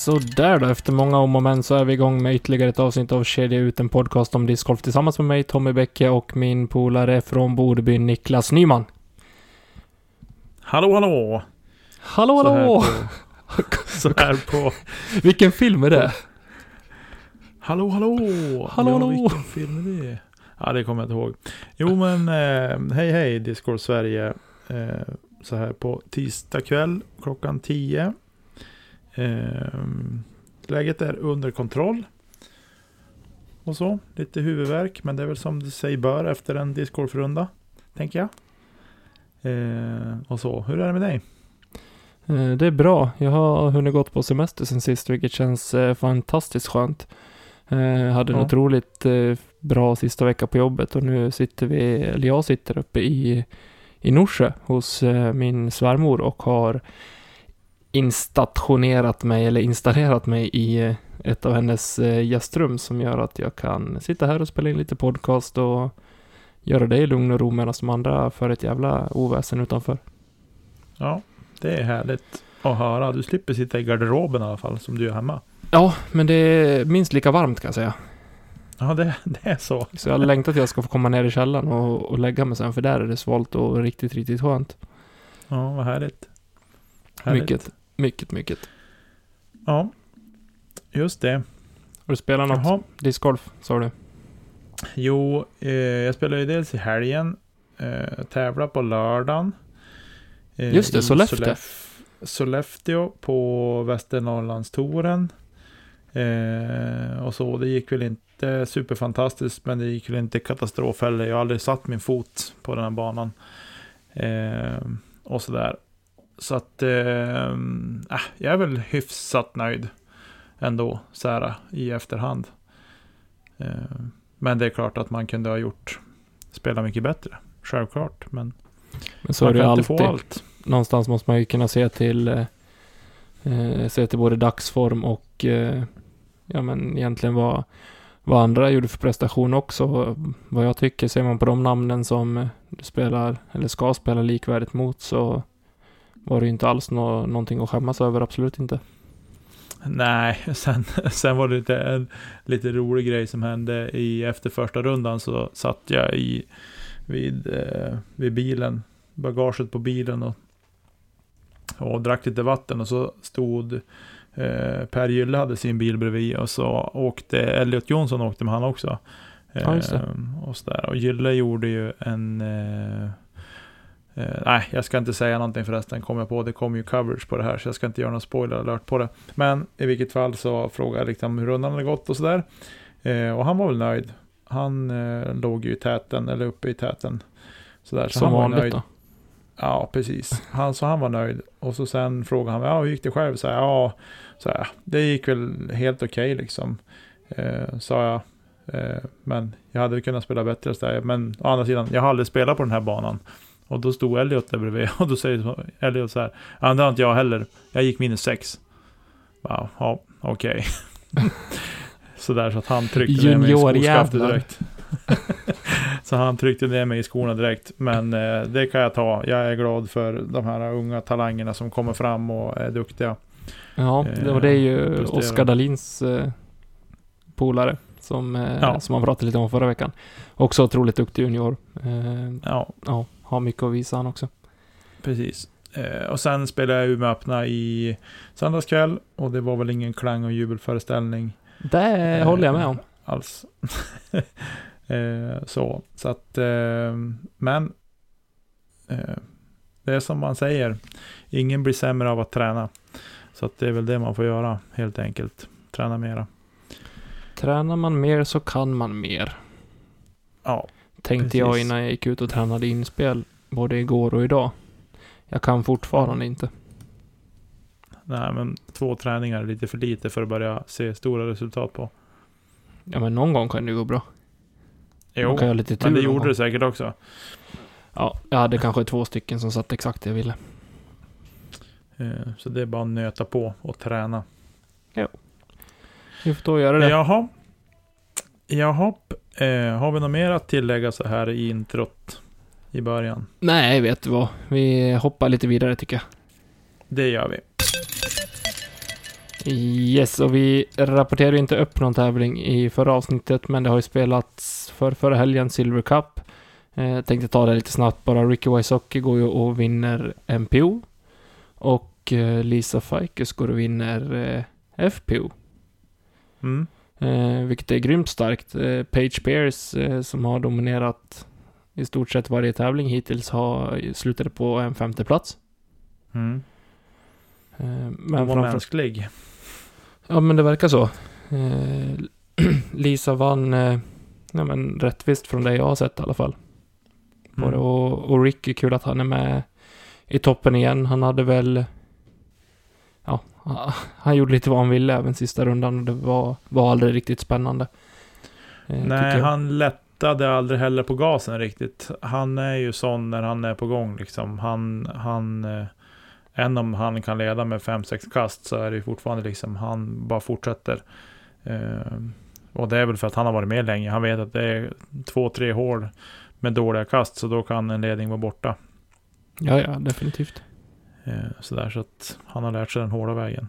Så där då, efter många om och men så är vi igång med ytterligare ett avsnitt av Kedja ut, en podcast om discgolf tillsammans med mig, Tommy Bäcke och min polare från Bodby, Niklas Nyman. Hallå hallå! Hallå Så här hallå! på- Så här på... Vilken film är det? Hallå hallå! Hallå, ja, hallå. vilken film är det? Ja, det kommer jag inte ihåg. Jo men, eh, hej hej Discord Sverige. Eh, så här på tisdag kväll klockan 10. Eh, läget är under kontroll. Och så, lite huvudvärk. Men det är väl som det sig bör efter en Discord-runda. Tänker jag. Eh, och så, hur är det med dig? Eh, Det är bra. Jag har hunnit gått på semester sen sist, vilket känns eh, fantastiskt skönt. Eh, Jag hade en Ja. otroligt eh, bra sista vecka på jobbet och nu sitter vi, eller jag sitter uppe i, i Norsjö hos min svärmor och har instationerat mig, eller installerat mig i eh, ett av hennes eh, gästrum som gör att jag kan sitta här och spela in lite podcast och göra det i lugn och ro medan de andra för ett jävla oväsen utanför. Ja, det är härligt att höra. Du slipper sitta i garderoben i alla fall, som du gör hemma. Ja, men det är minst lika varmt kan jag säga. Ja, det, det är så. Så jag längtar att jag ska få komma ner i källaren och, och lägga mig sen, för där är det svalt och riktigt, riktigt skönt. Ja, vad härligt. härligt. Mycket, mycket, mycket. Ja, just det. Har du spelat något Jaha. discgolf, sa du? Jo, eh, jag spelade ju dels i helgen. Eh, tävla på lördagen. Eh, Just det, Sollefteå. Sollef- Sollefteå på Västernorrlandstouren. Eh, och så, det gick väl inte superfantastiskt, men det gick väl inte katastrof heller. Jag har aldrig satt min fot på den här banan. Eh, och sådär. Så att, eh, jag är väl hyfsat nöjd ändå, så här i efterhand. Eh, men det är klart att man kunde ha gjort, spela mycket bättre. Självklart, men Men så man är det ju kan inte alltid. få allt. Någonstans måste man ju kunna se till, eh, eh, se till både dagsform och, eh, ja men egentligen vad, vad andra gjorde för prestation också. Vad jag tycker, ser man på de namnen som du spelar, eller ska spela likvärdigt mot, så var det ju inte alls nå, någonting att skämmas över, absolut inte. Nej, sen, sen var det lite, en lite rolig grej som hände i efter första rundan så satt jag i vid, eh, vid bilen, bagaget på bilen och, och drack lite vatten och så stod eh, Per Gylle hade sin bil bredvid och så åkte Elliot Jonsson åkte med han också. Ja, just det. Eh, och, så där. och Gylle gjorde ju en eh, Eh, nej, jag ska inte säga någonting förresten, kom jag på. Det kommer ju coverage på det här, så jag ska inte göra någon spoiler alert på det. Men i vilket fall så frågade jag liksom hur rundan hade gått och sådär. Eh, och han var väl nöjd. Han eh, låg ju i täten, eller uppe i täten. Sådär, så Som han var vanligt nöjd. då. Ja, precis. Han, så han var nöjd. Och så sen frågade han, ja hur gick det själv? Så här, ja, så här, det gick väl helt okej liksom. Eh, sa jag. Eh, men jag hade kunnat spela bättre. Så där. Men å andra sidan, jag har aldrig spelat på den här banan. Och då stod Elliot där bredvid och då säger Elliot så här. Ja, det har inte jag heller. Jag gick minus sex. Ja, ja okej. så där så att han tryckte ner mig i skoskaftet direkt. så han tryckte ner mig i skorna direkt. Men eh, det kan jag ta. Jag är glad för de här unga talangerna som kommer fram och är duktiga. Ja, Eh, det, och det är ju. Oskar Dahlins eh, polare som, eh, Ja. som man pratade lite om förra veckan. Också otroligt duktig junior. Eh, Ja, ja, har mycket att visa han också. precis. Eh, och sen spelade jag Umeå öppna i söndagskväll. Och det var väl ingen klang och jubelföreställning. Det Eh, håller jag med om. alls. eh, så, så att, eh, men det är som man säger, ingen blir sämre av att träna. Så att det är väl det man får göra helt enkelt. Träna mera. Tränar man mer så kan man mer. Ja, Tänkte jag Precis. innan jag gick ut och tränade inspel både igår och idag. Jag kan fortfarande inte. nej men två träningar är lite för lite för att börja se stora resultat på. Ja men någon gång kan det gå bra. Jo, kan lite tur men det gjorde det säkert också. Ja, jag hade kanske två stycken som satt exakt det jag ville. Eh, så det är bara att nöta på och träna. Vi får då göra det. Jaha. Jaha. Eh, har vi något mer att tillägga så här i introt i början? Nej, vet du vad? Vi hoppar lite vidare tycker jag. Det gör vi. Yes, och vi rapporterade inte upp någon tävling i förra avsnittet, men det har ju spelats för förra helgen Silver Cup. Eh, tänkte ta det lite snabbt bara. Ricky Wysocki går ju och vinner MPO. Och eh, Lisa Fikes går och vinner eh, FPO. Mm. Eh, vilket är grymt starkt. Eh, Page Pierce eh, som har dominerat i stort sett varje tävling hittills har slutade på en femte plats. Mm. Eh, Men men var framför, mänsklig. Ja, men det verkar så. Eh, Lisa vann, eh, ja men rättvist från det jag har sett i alla fall. Mm. det. Och, och Ricky, kul att han är med i toppen igen. Han hade väl, han gjorde lite vad han ville även sista rundan och det var, var aldrig riktigt spännande. Eh, Nej, han lättade aldrig heller på gasen riktigt. Han är ju sån när han är på gång liksom. Han, han, eh, än om han kan leda med 5-6 kast så är det fortfarande liksom, han bara fortsätter. Eh, och det är väl för att han har varit med länge. Han vet att det är två, tre hål med dåliga kast, så då kan en ledning vara borta. Ja, ja, definitivt. Eh, sådär, så att han har lärt sig den hårda vägen.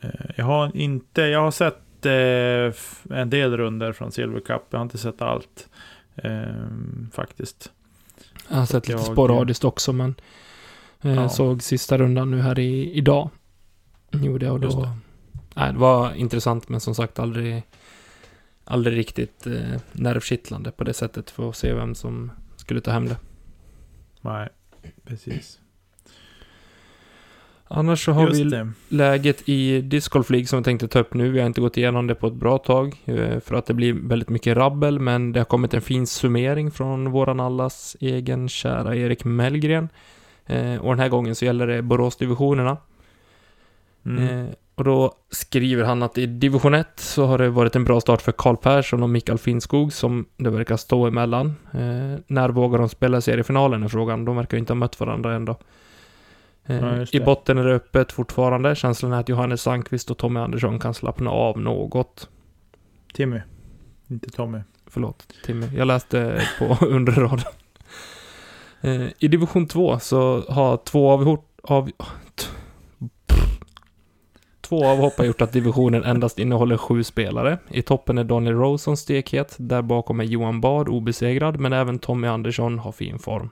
Eh, jag har inte, jag har sett eh, en del runder från Silver Cup. Jag har inte sett allt. Eh, faktiskt. Jag har sett lite Jag- sporadiskt också, men Ja. såg sista rundan nu här i, idag. Gjorde jag och då... det. Nej, det var intressant, men som sagt aldrig, aldrig riktigt eh, nervkittlande på det sättet för att se vem som skulle ta hem det. Nej, precis. Annars så har Just vi det. läget i Disc Golf League som vi tänkte ta upp nu. Vi har inte gått igenom det på ett bra tag eh, för att det blir väldigt mycket rabbel, men det har kommit en fin summering från våran allas egen kära Erik Mellgren. Eh, och den här gången så gäller det Boråsdivisionerna. Mm. Eh, och då skriver han att i division 1 så har det varit en bra start för Karl Persson och Mikael Finnskog som det verkar stå emellan. När vågar de spela seriefinalen är frågan. De verkar ju inte ha mött varandra ändå. Eh, Ja, just I botten är det öppet fortfarande. Känslan är att Johannes Sandqvist och Tommy Andersson kan slappna av något. Timmy. Inte Tommy. Förlåt, Timmy. Jag läste på under raden. Eh, I division 2 så har två. Av, t- två avhopp har gjort att divisionen endast innehåller sju spelare. I toppen är Daniel Rosen stekhet. Där bakom är Johan Bard obesegrad, men även Tommy Andersson har fin form.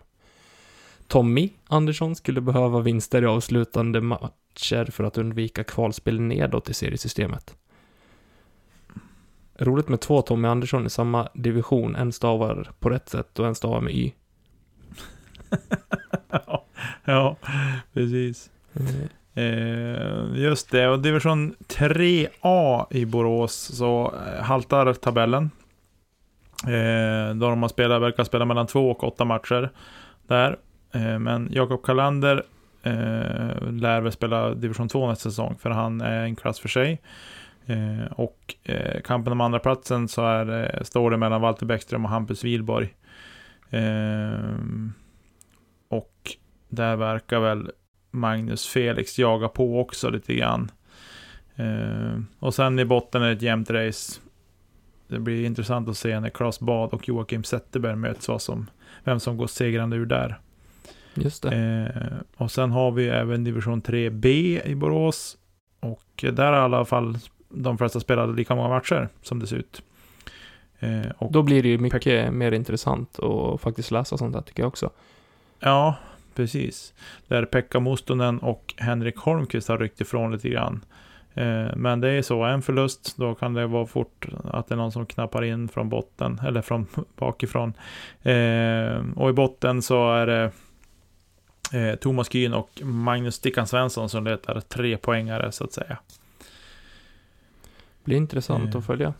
Tommy Andersson skulle behöva vinster i avslutande matcher för att undvika kvalspel nedåt i seriesystemet. Roligt med två Tommy Andersson i samma division. En stavar på rätt sätt och en stavar med Y. ja, precis. Eh, just det, och division 3A i Borås så eh, haltar tabellen. Eh, då de har spelat, verkar spela mellan två och åtta matcher där. Eh, men Jakob Kalander eh, lär väl spela division 2 nästa säsong, för han är en klass för sig. Eh, och eh, kampen om andra platsen så är, eh, står det mellan Walter Bäckström och Hampus Wilborg. Eh, och där verkar väl Magnus Felix jaga på också lite grann. Eh, och sen i botten är det ett jämnt race. Det blir intressant att se när Claes Bad och Joakim Zetterberg möts, vad som, vem som går segrande ur där. Just det. Eh, och sen har vi även division 3B i Borås. Och där har i alla fall de flesta spelat lika många matcher som det ser ut. Eh, Då blir det ju mycket mer intressant att faktiskt läsa sånt där tycker jag också. Ja, precis. Där Pekka Mustonen och Henrik Holmqvist har ryckt ifrån lite grann. Eh, men det är så, en förlust, då kan det vara fort att det är någon som knappar in från botten, eller från bakifrån. Eh, och i botten så är det eh, Thomas Kyn och Magnus Stickan Svensson som letar tre poängare så att säga. Blir intressant Eh. att följa.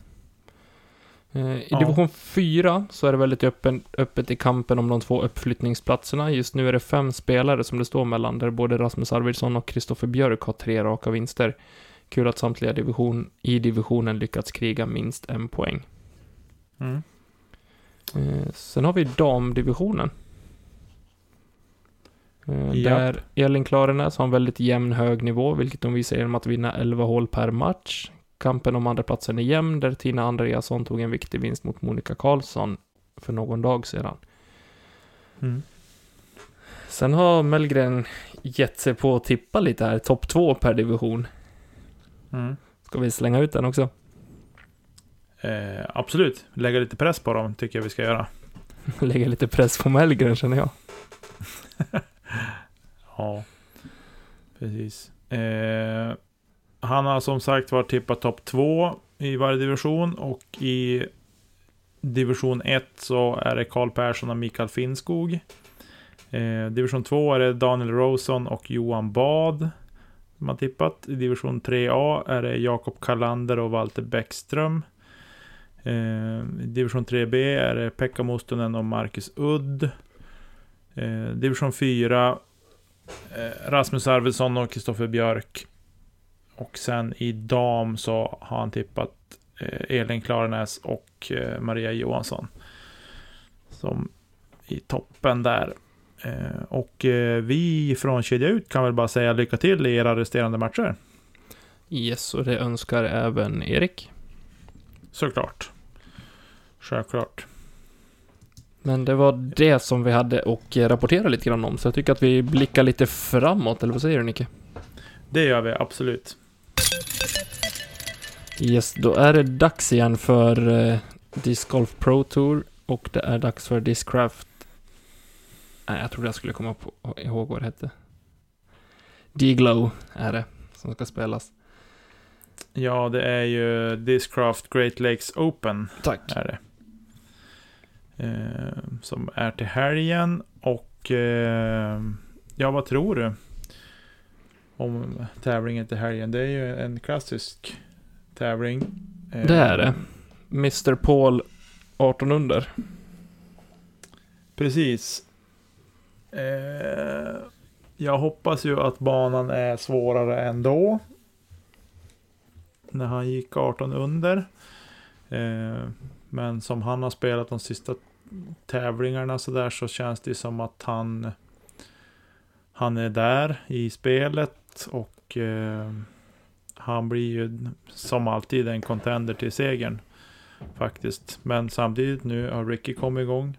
Eh, I Ja. division 4 så är det väldigt öppen, öppet i kampen om de två uppflyttningsplatserna. Just nu är det fem spelare som det står mellan, där både Rasmus Arvidsson och Kristoffer Björk har tre raka vinster. Kul att samtliga division, i divisionen lyckats kriga minst en poäng. Mm. Eh, sen har vi damdivisionen. Eh, Japp. där Elin Klarenäs har en väldigt jämn hög nivå, vilket de visar genom att vinna 11 hål per match. Kampen om andra platsen är jämn, där Tina Andreasson tog en viktig vinst mot Monica Karlsson för någon dag sedan. Mm. Sen har Mellgren gett sig på att tippa lite här, topp två per division. Mm. Ska vi slänga ut den också? Eh, absolut, lägga lite press på dem tycker jag vi ska göra. Lägga lite press på Mellgren känner jag. Ja, precis. Eh, han har som sagt varit tippat topp två i varje division och i division 1 så är det Karl Persson och Mikael Finnskog. Eh, division 2 är det Daniel Rosen och Johan Bad som har tippat. I division 3A är det Jakob Kalander och Walter Bäckström. Eh, I division 3B är det Pekka Mustonen och Marcus Udd. Eh, division 4 eh, Rasmus Arvidsson och Kristoffer Björk. Och sen i dam så har han tippat eh, Elin Klarenäs och eh, Maria Johansson. Som i toppen där. Eh, och eh, vi från Kedja Ut kan väl bara säga lycka till i era resterande matcher. Yes, och det önskar även Erik. Såklart. Självklart. Men det var det som vi hade och rapportera lite grann om, så jag tycker att vi blickar lite framåt, eller vad säger du Nicke? Det gör vi absolut. Yes, då är det dags igen för eh, Disc Golf Pro Tour och det är dags för Discraft. Nej, jag trodde jag skulle komma på, ihåg vad det hette. D-Glow är det som ska spelas. Ja, det är ju Discraft Great Lakes Open. Tack. är det. Eh, som är till helgen och eh, ja, vad tror du? Om tävlingen till helgen. Det är ju en klassisk tävling. Eh, Det är det. Mr Paul 18 under. Precis. Eh, jag hoppas ju att banan är svårare ändå. När han gick 18 under. Eh, men som han har spelat de sista tävlingarna så där så känns det som att han han är där i spelet och eh, han blir ju som alltid en contender till segern faktiskt. Men samtidigt nu har Ricky kommit igång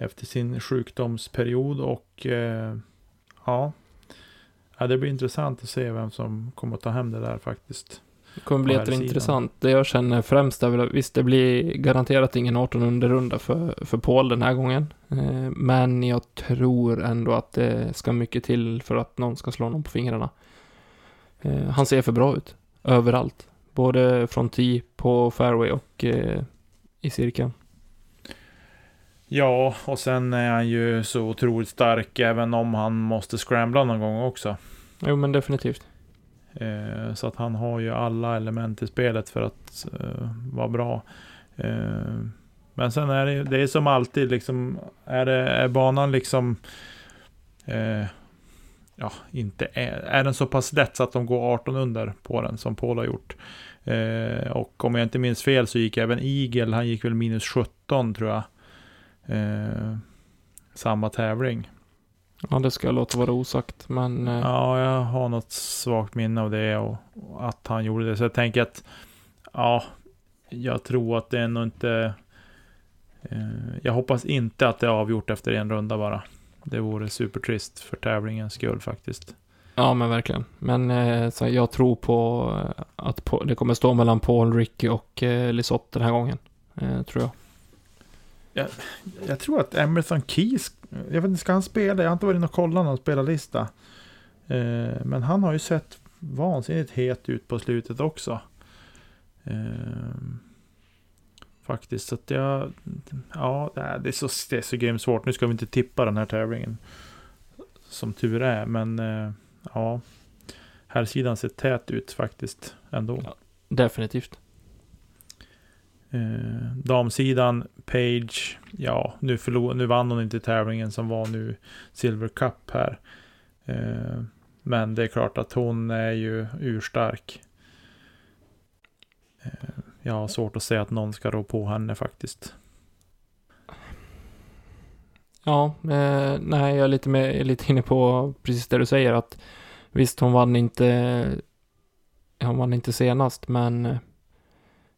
efter sin sjukdomsperiod och eh, ja, ja, det blir intressant att se vem som kommer att ta hem det där faktiskt. Det kommer bli jätteintressant. Det jag känner främst är väl att visst, det blir garanterat ingen 18 under-runda för, för Paul den här gången. Eh, men jag tror ändå att det ska mycket till för att någon ska slå honom på fingrarna. Eh, han ser för bra ut. Överallt. Både från tee, på fairway och eh, i cirkeln. Ja, och sen är han ju så otroligt stark även om han måste scrambla någon gång också. Jo, men definitivt. Eh, så att han har ju alla element i spelet för att eh, vara bra. Eh, men sen är det, ju- det är som alltid liksom, är, det, är banan liksom, ja, inte är, är den så pass lätt så att de går 18 under på den som Paul har gjort. Eh, och om jag inte minns fel så gick även Eagle, han gick väl minus 17 tror jag. Eh, samma tävling. Ja, det ska jag låta vara osagt, men... Eh, Ja, jag har något svagt minne av det och, och att han gjorde det. Så jag tänker att, ja, jag tror att det är nog inte... Eh, jag hoppas inte att det är avgjort efter en runda bara. Det vore supertrist för tävlingens skull faktiskt. Ja, men verkligen. Men eh, så jag tror på att på, det kommer stå mellan Paul, Ricky och eh, Lisotte den här gången. Eh, tror jag. Jag tror att Emerson Keys, jag vet inte, ska han spela? Jag har inte varit inne och kollat någon spelarlista. Eh, men han har ju sett vansinnigt het ut på slutet också. Eh, faktiskt, så att jag... Ja, det är, det är så, det är så grymt svårt. Nu ska vi inte tippa den här tävlingen. Som tur är, men eh, ja. Här sidan ser tät ut faktiskt ändå. Ja. Definitivt. Eh, damsidan, Page, ja, nu, förlor, nu vann hon inte tävlingen som var nu Silver Cup här. Eh, men det är klart att hon är ju urstark. Eh, jag har svårt att säga att någon ska rå på henne faktiskt. Ja, eh, nej, jag är lite, med, lite inne på precis det du säger att visst, hon vann inte, hon vann inte senast, men eh,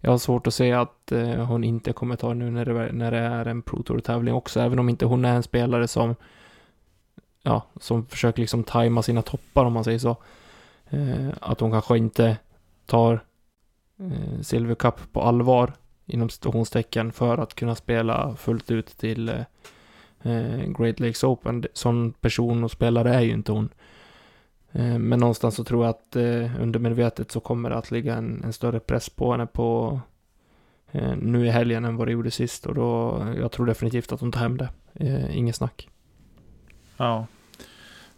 jag har svårt att se att eh, hon inte kommer ta nu när det, när det är en Pro Tour-tävling också, även om inte hon är en spelare som ja, som försöker liksom tajma sina toppar om man säger så. Eh, att hon kanske inte tar eh, Silver Cup på allvar inom situationstecken för att kunna spela fullt ut till eh, eh Great Lakes Open. Sån person och spelare är ju inte hon. Eh, men någonstans så tror jag att eh, undermedvetet så kommer det att ligga en, en större press på henne på eh, nu i helgen än vad det gjorde sist och då, jag tror definitivt att hon tar hem det. Inget snack. Ja.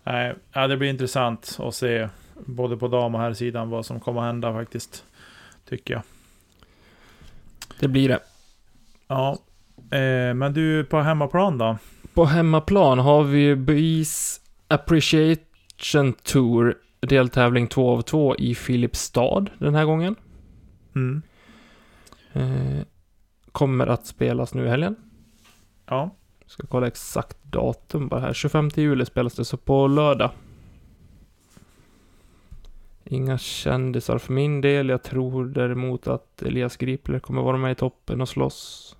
Nej, ja, det blir intressant att se både på dam och här sidan vad som kommer hända faktiskt. Tycker jag. Det blir det. Ja. Eh, men du, på hemmaplan då? På hemmaplan har vi Bees Appreciation Tour, deltävling 2 av 2 i Filipstad den här gången. Mm. Eh, kommer att spelas nu i helgen. Ja. Ska kolla exakt datum bara här. 25 juli spelas det, så på lördag. Inga kändisar för min del. Jag tror däremot att Elias Gripler kommer vara med i toppen och slåss.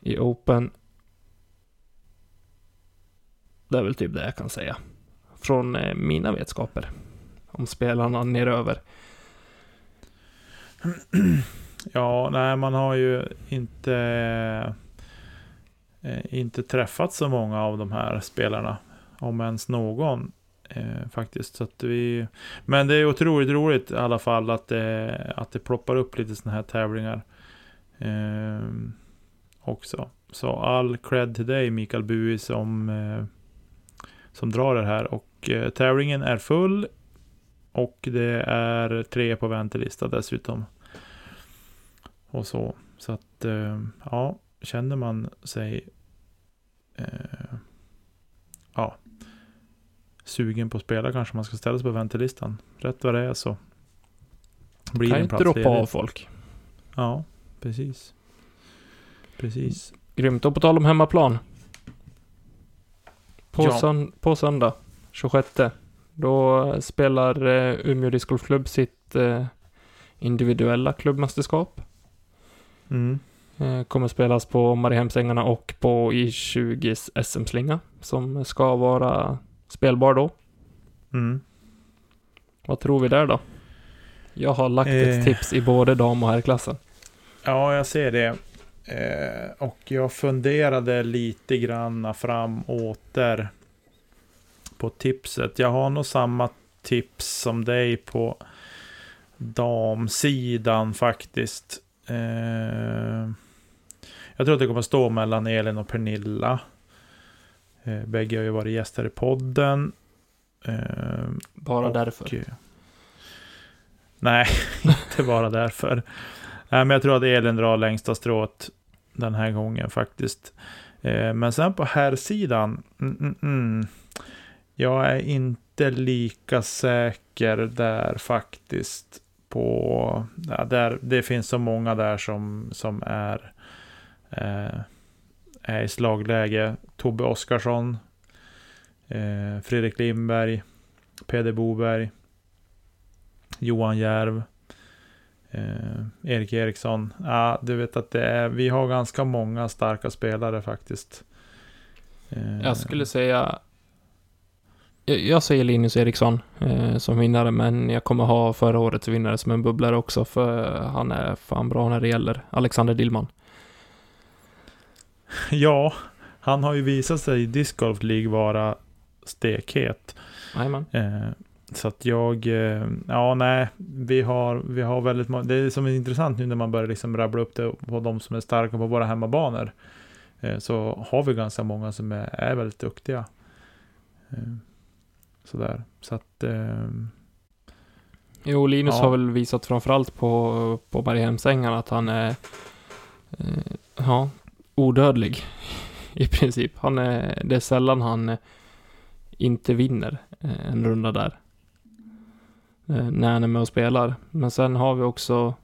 I Open. Det är väl typ det jag kan säga. Från eh, mina vetskaper. Om spelarna neröver. Ja, nej, man har ju inte eh, inte träffat så många av de här spelarna. Om ens någon. Eh, faktiskt. Så att vi, men det är otroligt roligt i alla fall att det, att det ploppar upp lite sådana här tävlingar. Eh, också. Så all cred till dig Mikael Bui som, eh, som drar det här. Och eh, tävlingen är full. Och det är tre på väntelista dessutom. Och så. Så att, eh, ja, känner man sig eh, ja, sugen på att spela kanske man ska ställa sig på väntelistan. Rätt vad det är så blir kan det en inte plats droppa ledig. av folk. Ja, precis. Precis. Grymt. Och på tal om hemmaplan. På, Ja. sön- på söndag, 26. Då spelar eh, Umeå discgolfklubb sitt eh, individuella klubbmästerskap. Mm. Eh, kommer spelas på Mariehemsängarna och på I20 SM-slinga som ska vara spelbar då. Mm. Vad tror vi där då? Jag har lagt ett Eh. tips i både dam och herrklassen. Ja, jag ser det. Eh, och jag funderade lite grann fram åter på tipset. Jag har nog samma tips som dig på damsidan faktiskt. Eh, jag tror att det kommer stå mellan Elin och Pernilla. Eh, bägge har ju varit gäster i podden. Eh, Bara och, därför. eh, Nej, inte bara därför. Nej, men jag tror att Elin drar längsta strået den här gången faktiskt. Eh, men sen på här sidan mm, mm, mm, Jag är inte lika säker där faktiskt. På, ja, där, det finns så många där som, som är, eh, är i slagläge. Tobbe Oskarsson, eh, Fredrik Lindberg, Peder Boberg, Johan Järv, eh, Erik Eriksson. Ja, du vet att det är, vi har ganska många starka spelare faktiskt. Eh, Jag skulle säga... Jag, jag säger Linus Eriksson eh, som vinnare, men jag kommer ha förra årets vinnare som en bubblare också, för han är fan bra när det gäller. Alexander Dillman. Ja, han har ju visat sig i Disc Golf League vara stekhet. Jajamän. Eh, så att jag, eh, ja nej, vi har, vi har väldigt många, det är som är intressant nu när man börjar liksom rabbla upp det på de som är starka på våra hemmabanor. Eh, så har vi ganska många som är, är väldigt duktiga. Eh, sådär, så att... Jo, Linus ja. har väl visat framförallt på, på Berghemsängarna att han är, ja, odödlig i princip. Han är, det är sällan han inte vinner en runda där. Eh, när han är med och spelar. Men sen har vi också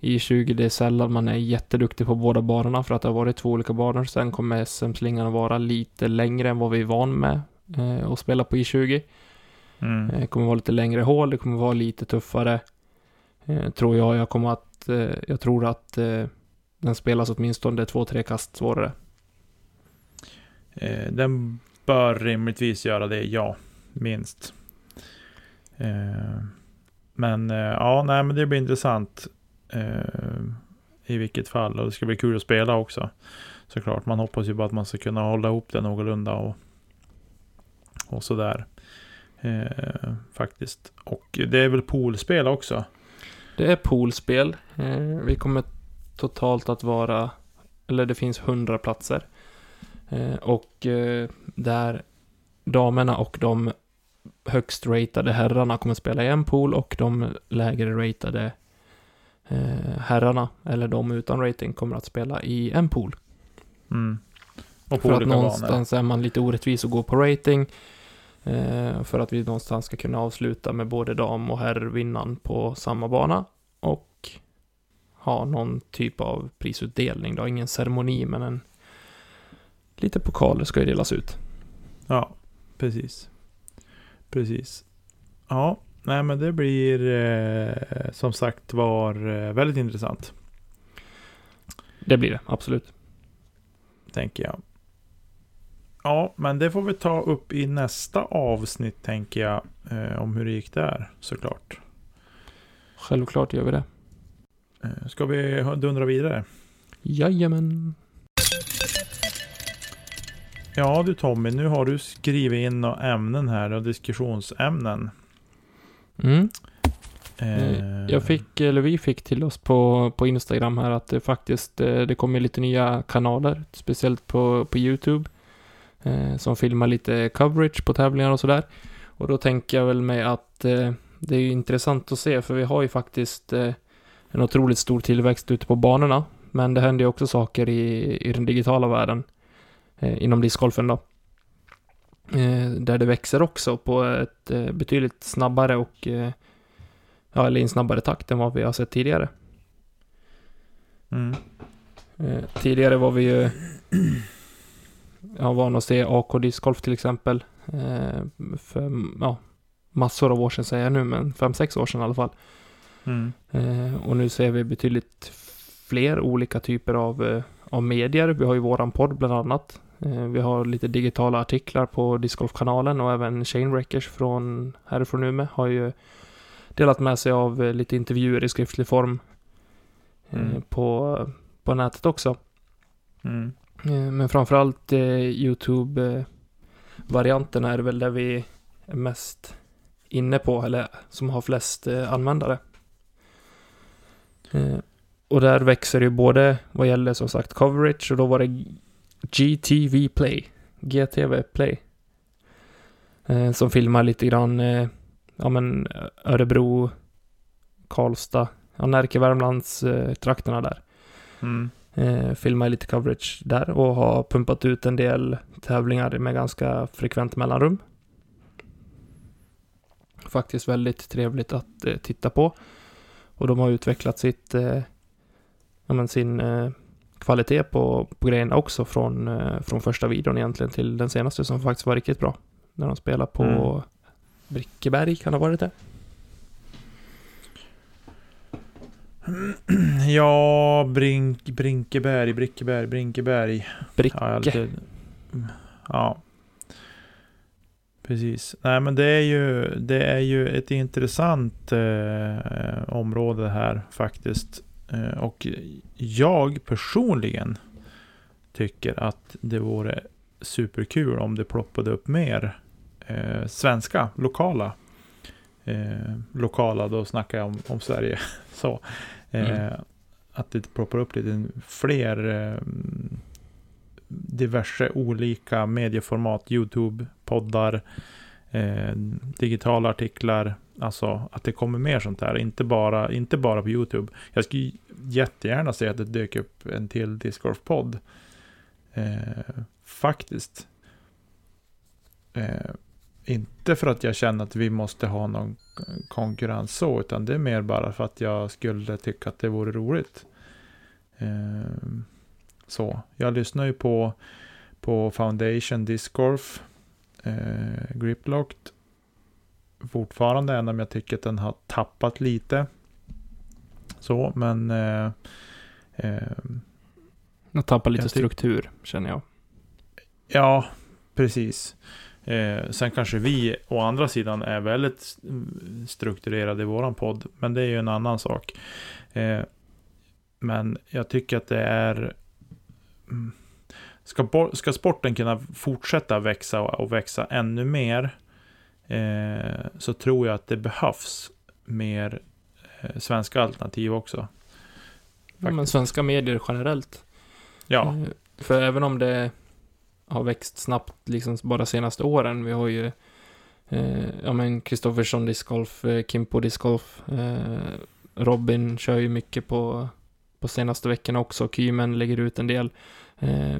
i 20, det är sällan man är jätteduktig på båda banorna för att det har varit två olika banor. Sen kommer SM-slingan att vara lite längre än vad vi är van med eh, att spela på I20. Mm. Det eh, kommer vara lite längre hål, det kommer vara lite tuffare. Eh, tror jag. Jag kommer att, eh, jag tror att den spelas åtminstone två, tre kast svårare. den bör rimligtvis göra det, ja. Minst. Eh, men eh, ja, nej, men det blir intressant eh, i vilket fall. Och det ska bli kul att spela också. Såklart, man hoppas ju bara att man ska kunna hålla ihop det någorlunda och, och sådär. Eh, faktiskt. Och det är väl poolspel också? Det är poolspel. Eh, vi kommer totalt att vara, eller det finns hundra platser. Eh, och eh, där damerna och de högst ratade herrarna kommer spela i en pool och de lägre ratade eh, herrarna, eller de utan rating, kommer att spela i en pool. Mm. Och för att någonstans banor. är man lite orättvis och går på rating. Eh, för att vi någonstans ska kunna avsluta med både dam och herrvinnaren på samma bana. Och ha någon typ av prisutdelning då. Ingen ceremoni, men en lite pokaler ska ju delas ut. Ja, precis. Precis. Ja, nej men det blir eh, som sagt var eh, väldigt intressant. Det blir det, absolut. Tänker jag. Ja, men det får vi ta upp i nästa avsnitt tänker jag. Eh, om hur det gick där såklart. Självklart gör vi det. Eh, ska vi dundra vidare? Jajamän. Ja du Tommy, nu har du skrivit in några ämnen här och diskussionsämnen. Mm. Eh. Jag fick, eller vi fick till oss på, på Instagram här att det faktiskt, eh, det kommer lite nya kanaler, speciellt på, på YouTube, eh, som filmar lite coverage på tävlingar och sådär. Och då tänker jag väl mig att eh, det är ju intressant att se, för vi har ju faktiskt en otroligt stor tillväxt ute på banorna, men det händer ju också saker i, i den digitala världen inom discgolfen då. Eh, där det växer också på ett eh, betydligt snabbare och eh, ja, eller i en snabbare takt än vad vi har sett tidigare. Mm. Eh, tidigare var vi ju ja, vana att se AK discgolf till exempel. Eh, för ja, massor av år sedan säger jag nu, men fem sex år sedan i alla fall. Mm. och nu ser vi betydligt fler olika typer av, av medier. Vi har ju våran podd bland annat. Eh, vi har lite digitala artiklar på Discgolf-kanalen och även Shane Wreckers från härifrån Umeå har ju delat med sig av eh, lite intervjuer i skriftlig form eh, mm. på, på nätet också. Mm. Men framförallt YouTube-varianterna är väl där vi är mest inne på, eller som har flest användare. Och där växer ju både vad gäller som sagt coverage och då var det GTV Play. GTV Play. Eh, som filmar lite grann, eh, ja men Örebro, Karlstad, ja Närke, Värmlands eh, trakterna där. Mm. Eh, filmar lite coverage där och har pumpat ut en del tävlingar med ganska frekvent mellanrum. Faktiskt väldigt trevligt att eh, titta på. Och de har utvecklat sitt, eh, ja men sin kvalitet på, på grejerna också från, eh, från första videon egentligen till den senaste som faktiskt var riktigt bra. När de spelar på mm. Brickeberg, kan det ha varit det? Ja, Brink, Brinkeberg, Brickeberg, Brinkeberg. Bricke. Ja, lite, ja. Precis. Nej men det är ju, det är ju ett intressant eh, område här faktiskt. Eh, och jag personligen tycker att det vore superkul om det ploppade upp mer eh, svenska, lokala eh, lokala, då snackar jag om, om Sverige. så, eh, Mm. Att det ploppar upp lite fler eh, diverse olika medieformat, YouTube, poddar, eh, digitala artiklar. Alltså att det kommer mer sånt här, inte bara, inte bara på YouTube. Jag skulle jättegärna se att det dök upp en till Discgolf-podd. Eh, faktiskt. Eh, inte för att jag känner att vi måste ha någon konkurrens så, utan det är mer bara för att jag skulle tycka att det vore roligt. Eh, så, jag lyssnar ju på, på Foundation Discgolf, eh, Griplocked. Fortfarande, även om jag tycker att den har tappat lite. Så, men eh, eh, Jag tappar lite struktur, känner jag. Ja, precis. Eh, sen kanske vi å andra sidan är väldigt strukturerade i våran podd, men det är ju en annan sak. Eh, men jag tycker att det är... mm, Ska, ska sporten kunna fortsätta växa och växa ännu mer eh, så tror jag att det behövs mer eh, svenska alternativ också. Ja, men svenska medier generellt. Ja, Eh, För även om det har växt snabbt liksom bara senaste åren. Vi har ju eh, ja men Kristoffersson discgolf, eh, Kimpo discgolf, eh, Robin kör ju mycket på, på senaste veckorna också. Kymen lägger ut en del. Eh,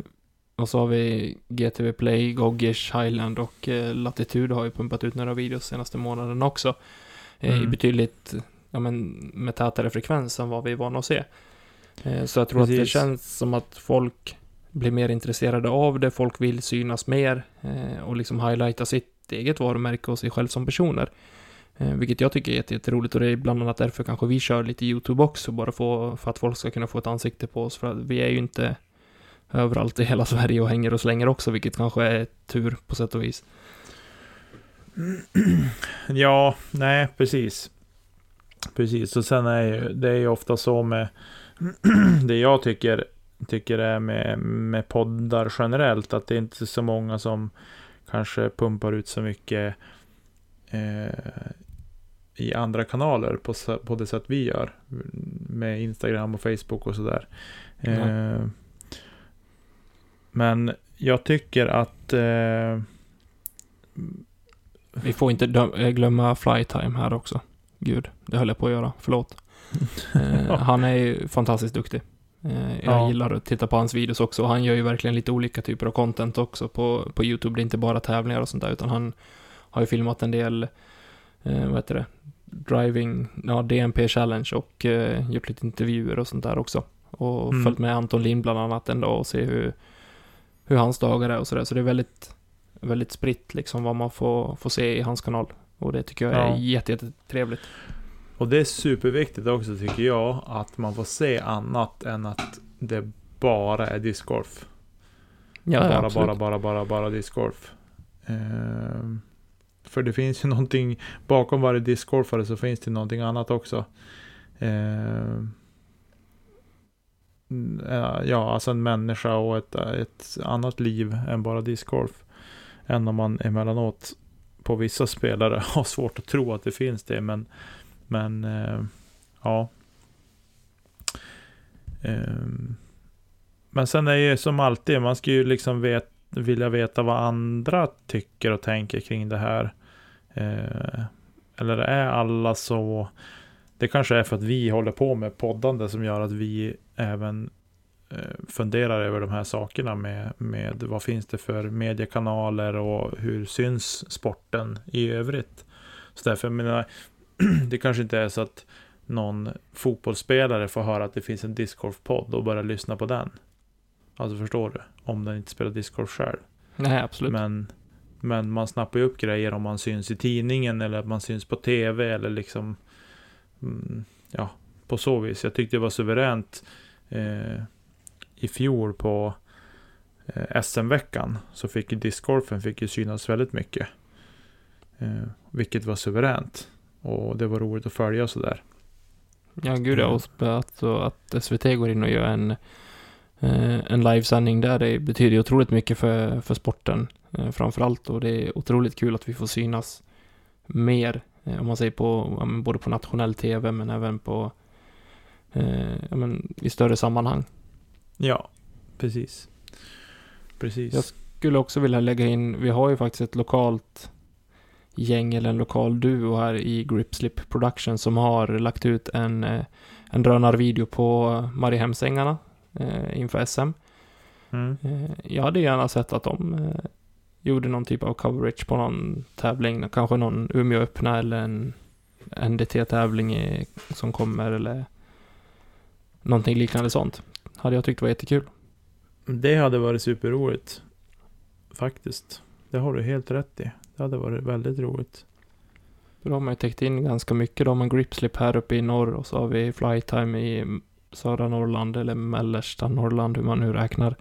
och så har vi GTV Play, Goggish, Highland och eh, Latitude har ju pumpat ut några videos senaste månaden också. Eh, I Mm. betydligt ja, men, med tätare frekvens än vad vi är vana att se. Eh, så jag tror att det Precis. känns som att folk blir mer intresserade av det, folk vill synas mer eh, och liksom highlighta sitt eget varumärke och sig själv som personer. Eh, vilket jag tycker är jätte- jätteroligt och det är bland annat därför kanske vi kör lite YouTube också, bara få, för att folk ska kunna få ett ansikte på oss. För att vi är ju inte överallt i hela Sverige och hänger och slänger också, vilket kanske är tur på sätt och vis. Ja, nej, precis. Precis, och sen är ju, det är ju ofta så med det jag tycker, tycker är med, med poddar generellt, att det är inte så många som kanske pumpar ut så mycket eh, i andra kanaler på, på det sätt vi gör. Med Instagram och Facebook och sådär. Eh, men jag tycker att eh, Vi får inte eh, glömma Flytime här också. Gud, det höll jag på att göra. Förlåt. Eh, han är ju fantastiskt duktig. Eh, jag Ja. gillar att titta på hans videos också. Han gör ju verkligen lite olika typer av content också på, på YouTube. Det är inte bara tävlingar och sånt där, utan han har ju filmat en del, eh, vad heter det, driving, ja, DMP challenge och eh, gjort lite intervjuer och sånt där också. Och Mm. följt med Anton Lind bland annat dag och se hur, hur hans dagar är och sådär. Så det är väldigt, väldigt spritt liksom vad man får, får se i hans kanal. Och det tycker jag är Ja. jätte, jättetrevligt. Och det är superviktigt också tycker jag att man får se annat än att det bara är discgolf. Ja, bara, ja, bara, bara, bara, bara discgolf. Ehm, för det finns ju någonting bakom varje discgolfare så finns det någonting annat också. Ehm, Eh, ja, alltså en människa och ett, ett annat liv än bara discgolf. Än om man emellanåt på vissa spelare har svårt att tro att det finns det. Men, men eh, ja. Ehm, men sen är det ju som alltid, man ska ju liksom vet, vilja veta vad andra tycker och tänker kring det här. Eh, eller är alla så... Det kanske är för att vi håller på med poddande som gör att vi även eh, funderar över de här sakerna med, med vad finns det för mediekanaler och hur syns sporten i övrigt. Så därför jag menar, det kanske inte är så att någon fotbollsspelare får höra att det finns en discgolfpodd och börja lyssna på den. Alltså förstår du? Om den inte spelar discgolf själv. Nej, absolut. Men, men man snappar ju upp grejer om man syns i tidningen eller att man syns på tv eller liksom ja, på så vis. Jag tyckte det var suveränt eh, i fjol på eh, SM-veckan så fick ju discgolfen fick ju synas väldigt mycket. Eh, vilket var suveränt. Och det var roligt att följa sådär. Ja, gud ja. Och sp- att, SVT går in och gör en, eh, en livesändning där, det betyder otroligt mycket för, för sporten eh, framför allt. Och det är otroligt kul att vi får synas mer om man säger på, ja, både på nationell tv men även på, eh, ja, men i större sammanhang. Ja, precis. Precis. Jag skulle också vilja lägga in, vi har ju faktiskt ett lokalt gäng eller en lokal duo här i Gripslip Production som har lagt ut en, eh, en drönarvideo på Mariehemsängarna eh, inför SM. Mm. Eh, jag hade gärna sett att de eh, gjorde någon typ av coverage på någon tävling, kanske någon Umeå öppna eller en NDT-tävling som kommer eller någonting liknande sånt. Hade jag tyckt var jättekul. Det hade varit superroligt. Faktiskt. Det har du helt rätt i. Det hade varit väldigt roligt. För Då har man ju täckt in ganska mycket. Då har man gripslip här uppe i norr och så har vi flytime i södra Norrland eller mellersta Norrland, hur man nu räknar.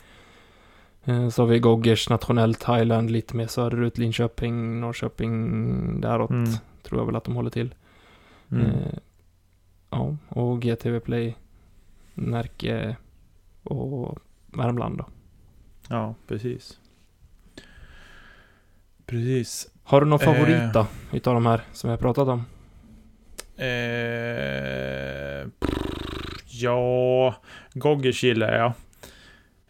Eh, Så har vi Goggers nationellt Highland lite mer söderut, Linköping, Norrköping, däråt Mm. tror jag väl att de håller till. Mm. Eh, ja, och GTV Play, Närke och Värmland då. Ja, precis. Precis. Har du någon Eh. favorit då, utav de här som vi har pratat om? Eh, ja, Goggers gillar jag.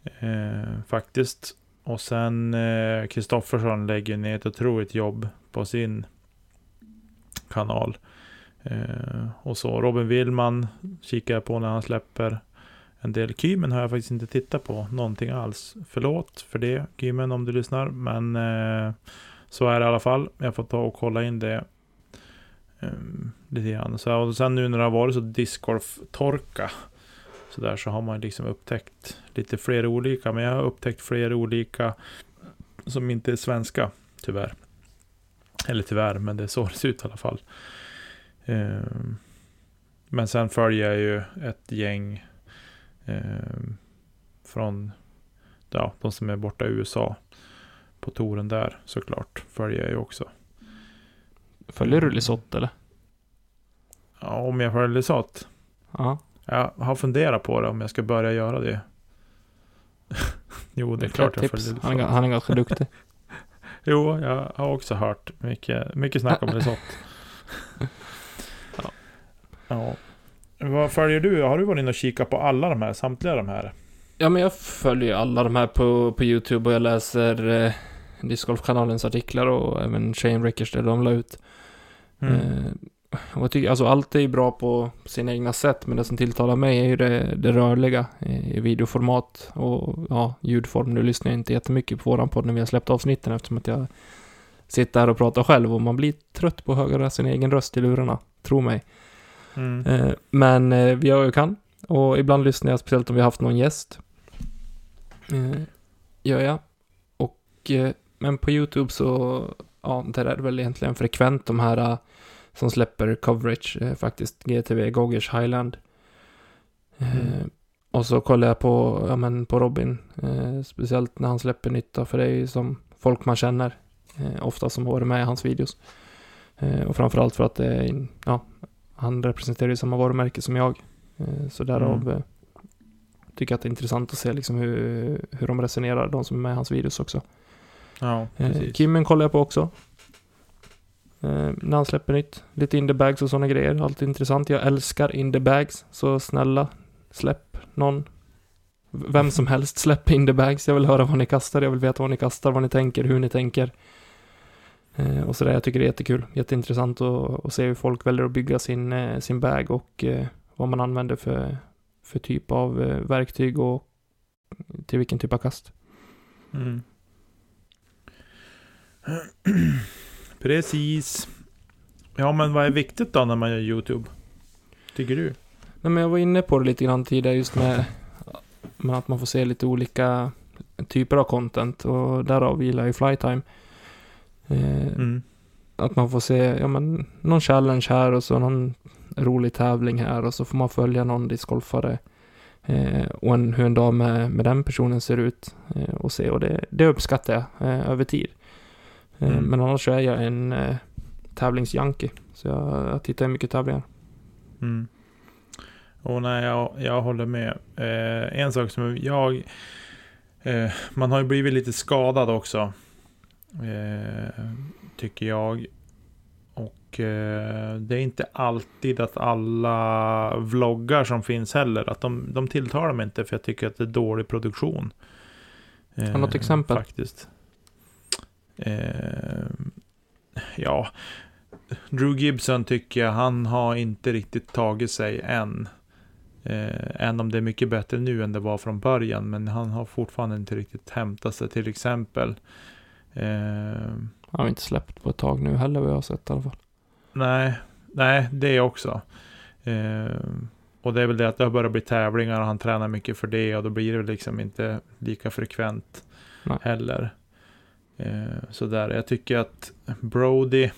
Eh, faktiskt. Och sen eh, Kristoffersson lägger ner ett otroligt jobb på sin kanal. Eh, och så Robin Willman kikar jag på när han släpper en del. Kymen har jag faktiskt inte tittat på någonting alls. Förlåt för det Kymen om du lyssnar. Men eh, så är det i alla fall. Jag får ta och kolla in det um, lite grann. Så, och sen nu när det har varit så discgolf-torka så där så har man liksom upptäckt lite fler olika. Men jag har upptäckt fler olika som inte är svenska tyvärr. Eller tyvärr, men det är så det ser ut i alla fall. Ehm, men sen följer jag ju ett gäng ehm, från ja, de som är borta i USA. På touren där såklart följer jag ju också. Följer du Lisotte eller? Ja, om jag följer Lisotte? Ja. Jag har funderat på det om jag ska börja göra det. jo, det är klart jag följer Han är, han är ganska duktig. Jo, jag har också hört mycket, mycket snack om Lisotte. Ja. ja. Vad följer du? Har du varit inne och kikat på alla de här, samtliga de här? Ja, men jag följer alla de här på, på YouTube och jag läser eh, Discgolf-kanalens artiklar och även Shane Rickers där de la ut. Mm. Eh, jag tycker, alltså allt är ju bra på sina egna sätt, men det som tilltalar mig är ju det, det rörliga i videoformat och ja, ljudform. Nu lyssnar jag inte jättemycket på våran podd när vi har släppt avsnitten eftersom att jag sitter här och pratar själv och man blir trött på att höra sin egen röst i lurarna, tro mig. Mm. Eh, men eh, vi gör vad vi kan. Och ibland lyssnar jag, speciellt om vi har haft någon gäst. Eh, gör jag. Och, men på YouTube så, ja, där är det väl egentligen frekvent de här som släpper coverage, eh, faktiskt. GTV, Goggers, Highland. Eh, Mm. Och så kollar jag på, ja men på Robin, eh, speciellt när han släpper nytt då, för det är ju som folk man känner, eh, ofta som har varit med i hans videos. Eh, och framförallt för att det är, ja, han representerar ju samma varumärke som jag. Så därav Mm. tycker jag att det är intressant att se liksom hur, hur de resonerar, de som är med i hans videos också. Ja, precis. Kimmen kollar jag på också. Eh, när han släpper nytt. Lite in the bags och sådana grejer. Alltid intressant. Jag älskar in the bags. Så snälla, släpp någon. Vem som helst, släpp in the bags. Jag vill höra vad ni kastar. Jag vill veta vad ni kastar, vad ni tänker, hur ni tänker. Eh, och sådär, jag tycker det är jättekul. Jätteintressant att, att se hur folk väljer att bygga sin, eh, sin bag och eh, vad man använder för, för typ av eh, verktyg och till vilken typ av kast. Mm. Precis. Ja, men vad är viktigt då när man gör YouTube? Tycker du? Nej, men jag var inne på det lite grann tidigare just med, med att man får se lite olika typer av content och därav gillar jag ju Flytime. Eh, Mm. Att man får se, ja men, någon challenge här och så någon rolig tävling här och så får man följa någon discgolfare eh, och en, hur en dag med, med den personen ser ut eh, och se och det, det uppskattar jag eh, över tid. Eh, Mm. Men annars så är jag en eh, tävlingsjunkie så jag, jag tittar mycket tävlingar. Mm. Och nej, jag, jag håller med. Eh, en sak som jag... Eh, man har ju blivit lite skadad också. Eh, tycker jag. Och eh, det är inte alltid att alla vloggar som finns heller, att de, de tilltalar mig inte för jag tycker att det är dålig produktion. Har något exempel? Faktiskt. Eh, ja, Drew Gibson tycker jag, han har inte riktigt tagit sig än. Eh, än om det är mycket bättre nu än det var från början. Men han har fortfarande inte riktigt hämtat sig till exempel. Eh, Han har inte släppt på ett tag nu heller vad jag har sett i alla fall. nej, nej, det också. Eh, och det är väl det att det har börjat bli tävlingar och han tränar mycket för det. Och då blir det liksom inte lika frekvent Nej. heller. Eh, sådär, jag tycker att Brody,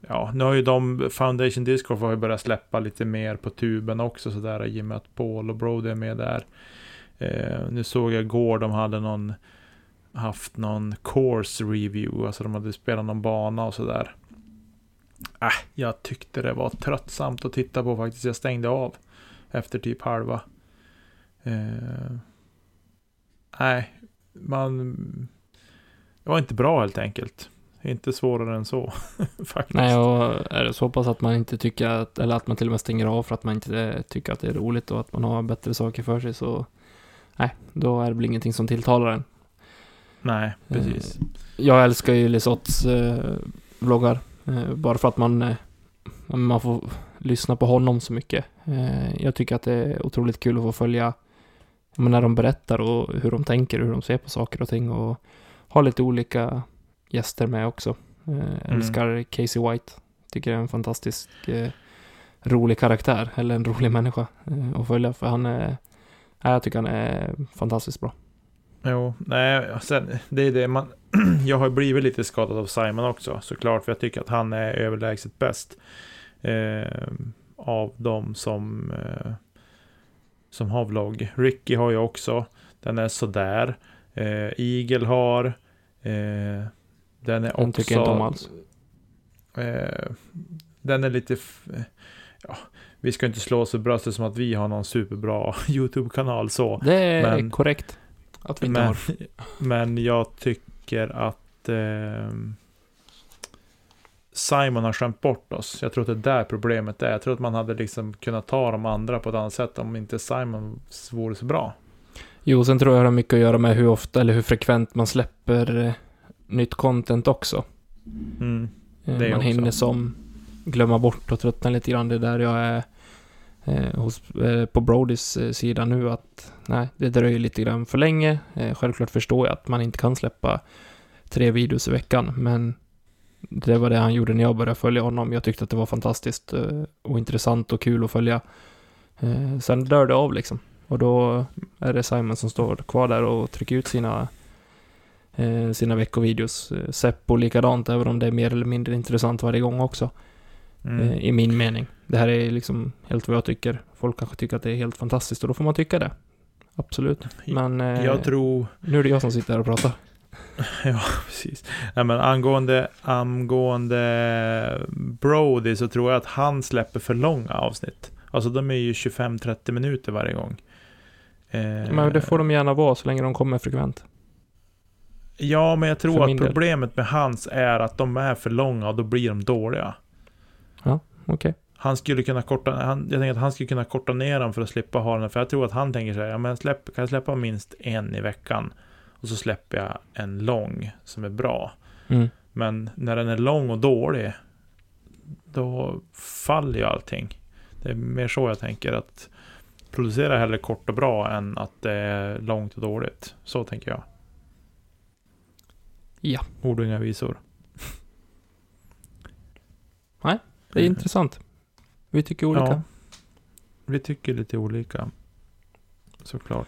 ja, nu har ju de, Foundation Discord har ju börjat släppa lite mer på tuben också sådär, i och med att Paul och Brody är med där. Eh, nu såg jag igår, de hade någon, haft någon course review, alltså de hade spelat någon bana och sådär. Äh, jag tyckte det var tröttsamt att titta på faktiskt, jag stängde av efter typ halva. Eh, nej, man... Det var inte bra helt enkelt. Inte svårare än så, faktiskt. Nej, och är det så pass att man inte tycker att, eller att man till och med stänger av för att man inte tycker att det är roligt och att man har bättre saker för sig så, nej, då är det väl ingenting som tilltalar en. Nej, precis. Jag älskar ju Lisotts eh, vloggar, eh, bara för att man, eh, man får lyssna på honom så mycket. Eh, jag tycker att det är otroligt kul att få följa när de berättar och hur de tänker, hur de ser på saker och ting och ha lite olika gäster med också. Eh, älskar Casey White. Tycker det är en fantastisk eh, rolig karaktär, eller en rolig människa eh, att följa, för han är, jag tycker han är fantastiskt bra. Jo, nej, sen, det är det man... jag har blivit lite skadad av Simon också, såklart, för jag tycker att han är överlägset bäst. Eh, av de som, eh, som har vlogg. Ricky har jag också, den är sådär. Eh, Eagle har, eh, den är också... Den tycker jag inte om alls. Eh, den är lite... Ja, vi ska inte slå oss för bröstet som att vi har någon superbra YouTube-kanal så. Det är Men- korrekt. Att vi inte Men, har. men jag tycker att ehm, Simon har skämt bort oss. Jag tror att det är där problemet är. Jag tror att man hade liksom kunnat ta de andra på ett annat sätt om inte Simon vore så bra. Jo, sen tror jag det har mycket att göra med hur ofta eller hur frekvent man släpper eh, nytt content också. Mm. Eh, man också. hinner som glömma bort och tröttna lite grann. Det är där jag är eh, hos, eh, på Brodys sida nu att nej, det dröjer lite grann för länge. Självklart förstår jag att man inte kan släppa tre videos i veckan, men det var det han gjorde när jag började följa honom. Jag tyckte att det var fantastiskt och intressant och kul att följa. Sen dör det av liksom. Och då är det Simon som står kvar där och trycker ut sina eh, sina veckovideos. Eh, Seppo likadant, även om det är mer eller mindre intressant varje gång också. Mm. Eh, I min mening. Det här är liksom helt vad jag tycker. Folk kanske tycker att det är helt fantastiskt och då får man tycka det. Absolut. Men eh, Jag tror... nu är det jag som sitter här och pratar. Ja, precis. Nej, men angående, angående Brody så tror jag att han släpper för långa avsnitt. Alltså de är ju 25-30 minuter varje gång. Eh, Men det får de gärna vara så länge de kommer frekvent. Ja, men jag tror att problemet med hans är att de är för långa och då blir de dåliga. Okej. Han skulle kunna korta, han, jag tänker att han skulle kunna korta ner dem för att slippa ha den. För jag tror att han tänker så här, ja men släpp, kan jag släppa minst en i veckan? Och så släpper jag en lång som är bra. Mm. Men när den är lång och dålig, då faller ju allting. Det är mer så jag tänker att producera hellre kort och bra än att det är långt och dåligt. Så tänker jag. Ja. Ord och inga visor. Det är Mm. intressant. Vi tycker olika. Ja. Vi tycker lite olika. Såklart.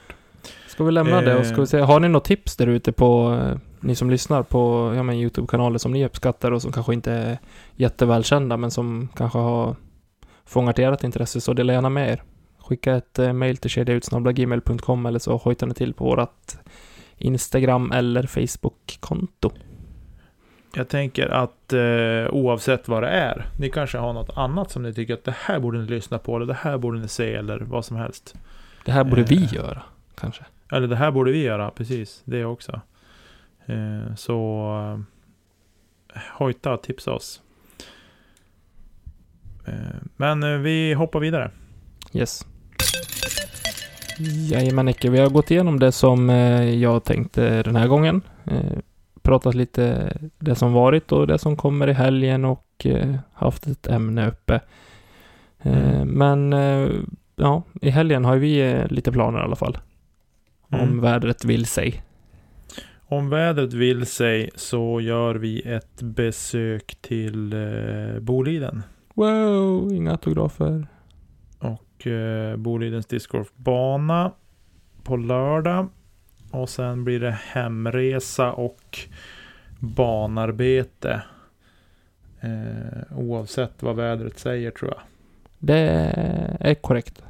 Ska vi lämna det och ska vi Eh. se, har ni något tips där ute på, eh, ni som lyssnar på, ja men YouTube-kanaler som ni uppskattar och som kanske inte är jättevälkända men som kanske har fångat ert intresse så dela gärna med er. Skicka ett eh, mail till kedjautsnabblagmail.com eller så hojtar ni till på vårat Instagram eller Facebook-konto. Jag tänker att eh, oavsett vad det är. Ni kanske har något annat som ni tycker att det här borde ni lyssna på. Eller det här borde ni se. Eller vad som helst. Det här borde Eh. vi göra, kanske. Eller det här borde vi göra. Precis. Det också. Eh, så eh, hojta och tipsa oss. Eh, Men eh, vi hoppar vidare. Yes. Jajamän Nicke, vi har gått igenom det som eh, jag tänkte den här gången. Eh, pratat lite det som varit och det som kommer i helgen och eh, haft ett ämne uppe. Mm. Men ja, i helgen har vi lite planer i alla fall. Om Mm. vädret vill sig. Om vädret vill sig så gör vi ett besök till Boliden. Wow, inga autografer. Och eh, Bolidens discgolfbana på lördag. Och sen blir det hemresa och banarbete. Eh, oavsett vad vädret säger tror jag. Det är korrekt.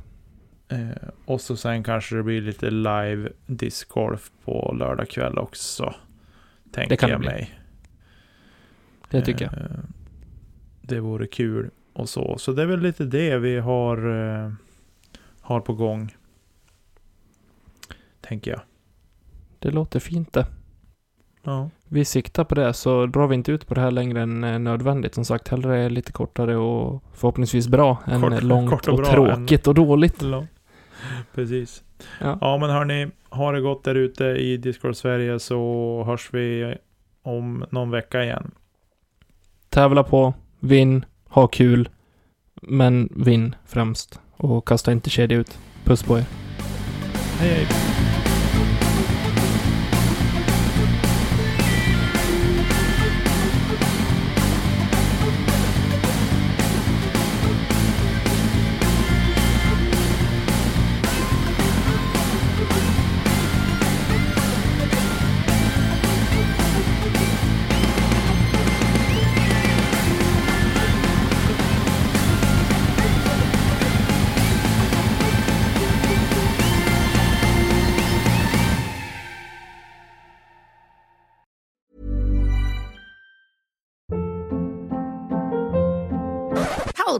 Eh, och så sen kanske det blir lite live discgolf på lördag kväll också. Tänker Det kan det jag bli. mig. Det tycker jag. Eh, Det vore kul och så. Så det är väl lite det vi har, eh, har på gång. Tänker jag. Det låter fint det. Ja. Vi siktar på det så drar vi inte ut på det här längre än eh, nödvändigt. Som sagt, hellre lite kortare och förhoppningsvis bra än Kort- långt kort och och, tråkigt och dåligt. Ja. Precis. Ja. Ja men hörni, ha det gott där ute i Discord Sverige så hörs vi om någon vecka igen. Tävla på, vinn, ha kul, men vinn främst. Och kasta inte kedja ut. Puss på er. Hej hej!